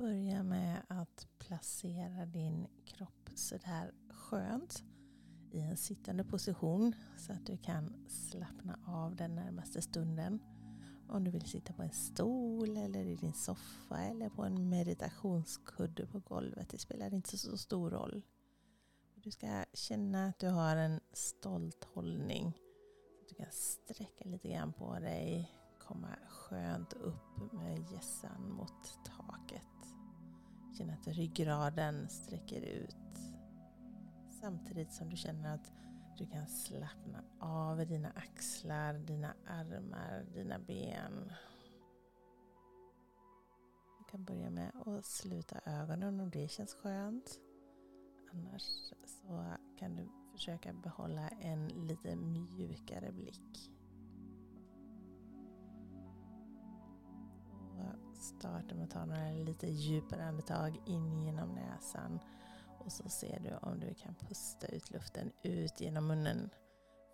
Börja med att placera din kropp sådär skönt i en sittande position så att du kan slappna av den närmaste stunden. Om du vill sitta på en stol eller i din soffa eller på en meditationskudde på golvet. Det spelar inte så stor roll. Du ska känna att du har en stolt hållning. Så att du kan sträcka lite grann på dig. Komma skönt upp med gässan mot taket. Känna att ryggraden sträcker ut. Samtidigt som du känner att du kan slappna av i dina axlar, dina armar, dina ben. Du kan börja med att sluta ögonen om det känns skönt. Annars så kan du försöka behålla en lite mjukare blick. Starta med att ta några lite djupare andetag in genom näsan och så ser du om du kan pusta ut luften ut genom munnen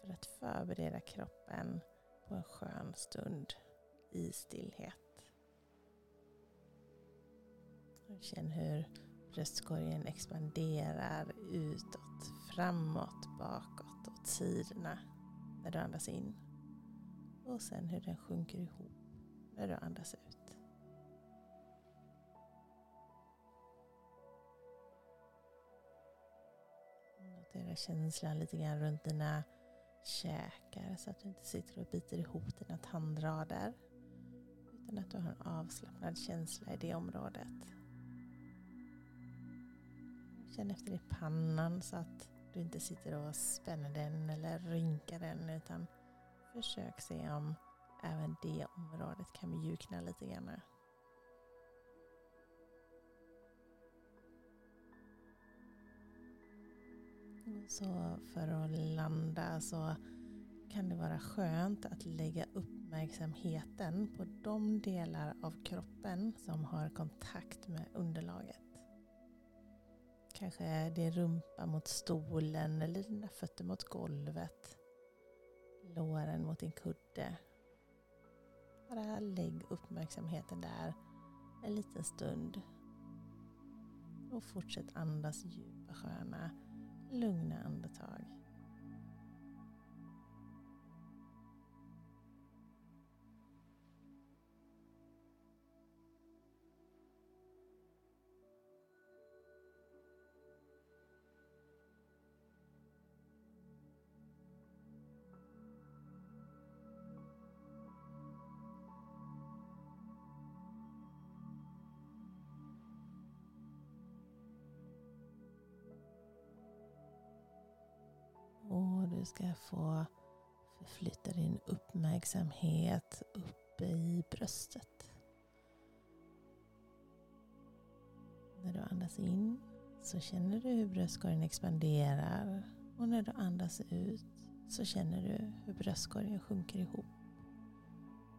för att förbereda kroppen på en skön stund i stillhet. Känn hur bröstkorgen expanderar utåt, framåt, bakåt, åt sidorna när du andas in. Och sen hur den sjunker ihop när du andas ut. Notera känslan lite grann runt dina käkar så att du inte sitter och biter ihop dina tandrader. Utan att du har en avslappnad känsla i det området. Känn efter i pannan så att du inte sitter och spänner den eller rynkar den utan försök se om även det området kan mjukna lite grann. Så för att landa så kan det vara skönt att lägga uppmärksamheten på de delar av kroppen som har kontakt med underlaget. Kanske din rumpa mot stolen eller dina fötter mot golvet. Låren mot din kudde. Bara lägg uppmärksamheten där en liten stund. Och fortsätt andas djupa sköna lugna andetag. Ska få förflytta din uppmärksamhet uppe i bröstet. När du andas in så känner du hur bröstkorgen expanderar och när du andas ut så känner du hur bröstkorgen sjunker ihop.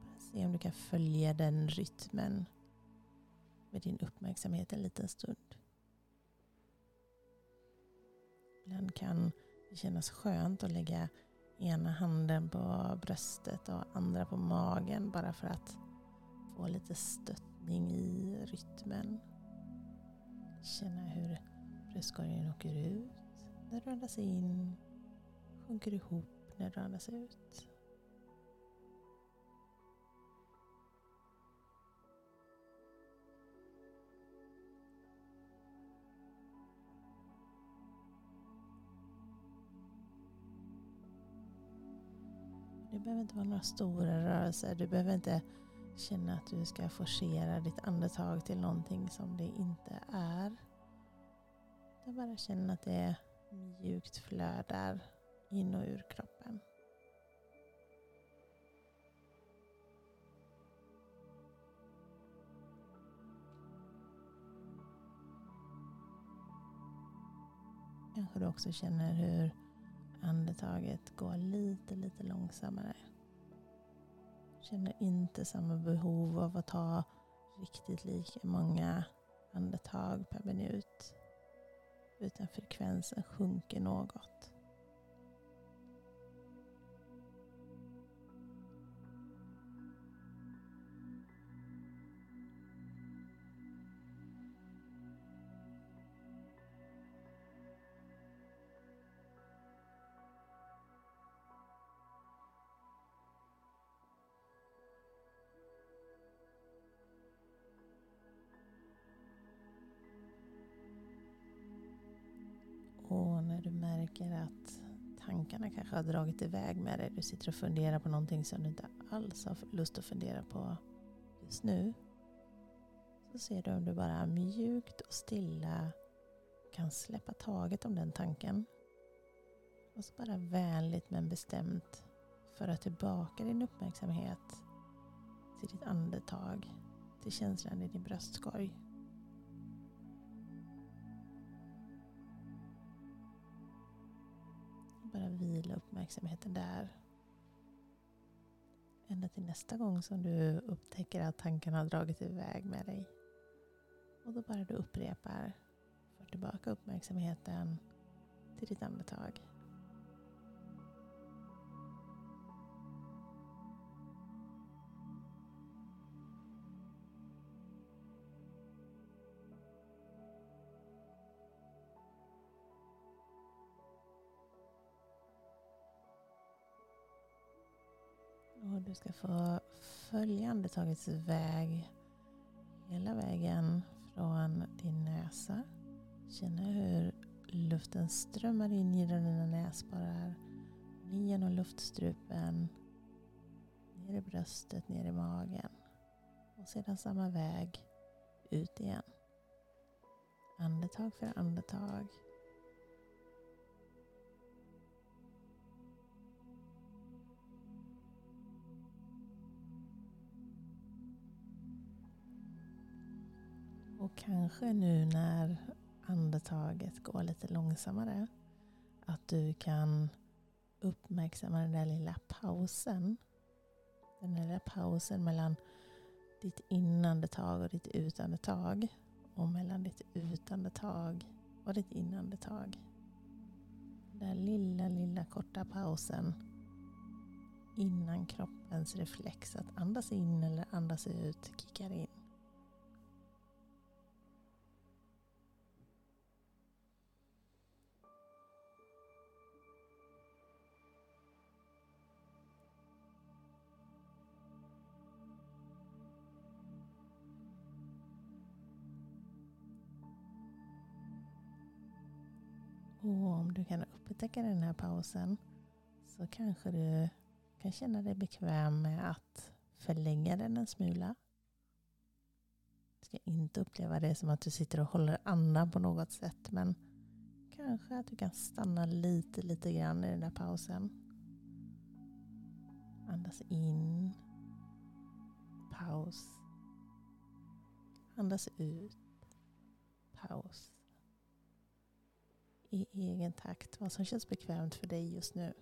Bara se om du kan följa den rytmen med din uppmärksamhet en liten stund. Ibland kan det kännas skönt att lägga ena handen på bröstet och andra på magen bara för att få lite stöttning i rytmen. Känna hur bröstkorgen åker ut när du andas in, sjunker ihop när du andas ut. Behöver inte vara några stora rörelser. Du behöver inte känna att du ska forcera ditt andetag till någonting som det inte är. Du bara känna att det mjukt flödar in och ur kroppen. Kanske du också känner hur andetaget går lite, lite långsammare. Känner inte samma behov av att ta riktigt lika många andetag per minut. Utan frekvensen sjunker något. Märker att tankarna kanske har dragit iväg med dig. Du sitter och funderar på någonting som du inte alls har lust att fundera på just nu. Så ser du om du bara mjukt och stilla kan släppa taget om den tanken. Och så bara vänligt men bestämt föra tillbaka din uppmärksamhet till ditt andetag, till känslan i din bröstkorg. Bara vila uppmärksamheten där. Ända till nästa gång som du upptäcker att tanken har dragit iväg med dig. Och då bara du upprepar. För tillbaka uppmärksamheten till ditt andetag. Och du ska få följa andetagets väg hela vägen från din näsa. Känna hur luften strömmar in genom dina näsborrar. in genom luftstrupen. Ner i bröstet, ner i magen. Och sedan samma väg ut igen. Andetag för andetag. Och kanske nu när andetaget går lite långsammare att du kan uppmärksamma den där lilla pausen. Den där lilla pausen mellan ditt inandetag och ditt utandetag. Och mellan ditt utandetag och ditt inandetag. Den där lilla, lilla korta pausen innan kroppens reflex att andas in eller andas ut kickar in. Och om du kan upptäcka den här pausen så kanske du kan känna dig bekväm med att förlänga den en smula. Du ska inte uppleva det som att du sitter och håller andan på något sätt men kanske att du kan stanna lite, lite grann i den där pausen. Andas in. Paus. Andas ut. Paus i egen takt. Vad som känns bekvämt för dig just nu.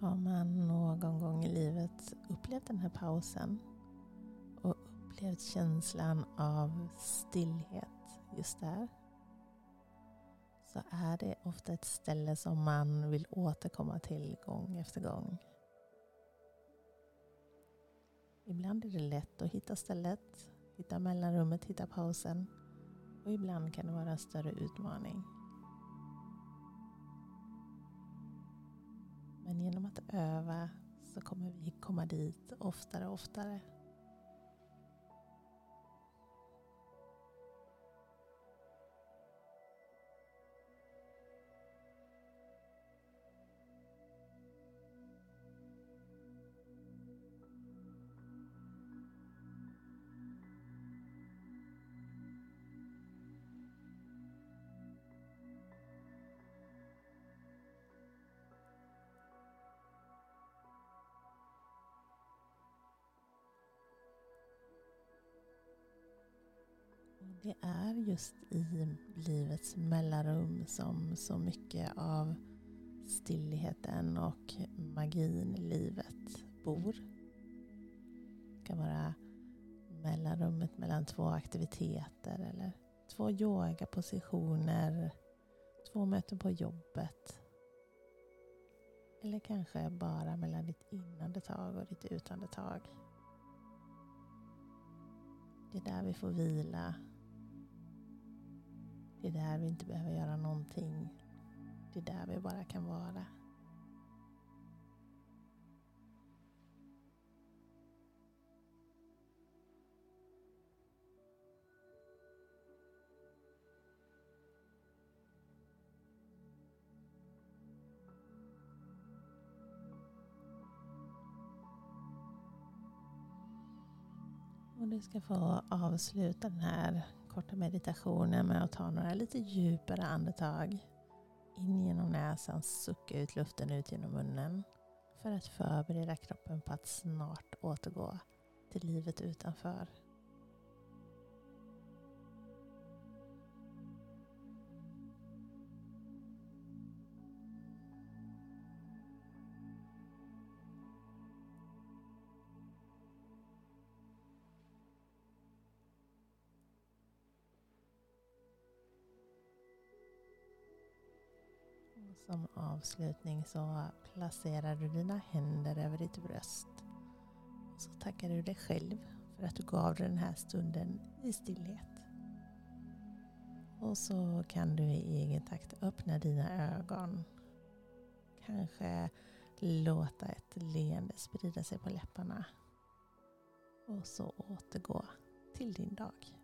Har man någon gång i livet upplevt den här pausen och upplevt känslan av stillhet just där så är det ofta ett ställe som man vill återkomma till gång efter gång. Ibland är det lätt att hitta stället, hitta mellanrummet, hitta pausen och ibland kan det vara en större utmaning. Men genom att öva så kommer vi komma dit oftare och oftare. Det är just i livets mellanrum som så mycket av stillheten och magin i livet bor. Det kan vara mellanrummet mellan två aktiviteter eller två yogapositioner, två möten på jobbet. Eller kanske bara mellan ditt inandetag och ditt utandetag. Det är där vi får vila. Det är där vi inte behöver göra någonting. Det är där vi bara kan vara. Och du ska få avsluta den här korta meditationen med att ta några lite djupare andetag. In genom näsan, sucka ut luften ut genom munnen. För att förbereda kroppen på att snart återgå till livet utanför. Som avslutning så placerar du dina händer över ditt bröst. Och så tackar du dig själv för att du gav dig den här stunden i stillhet. Och så kan du i egen takt öppna dina ögon. Kanske låta ett leende sprida sig på läpparna. Och så återgå till din dag.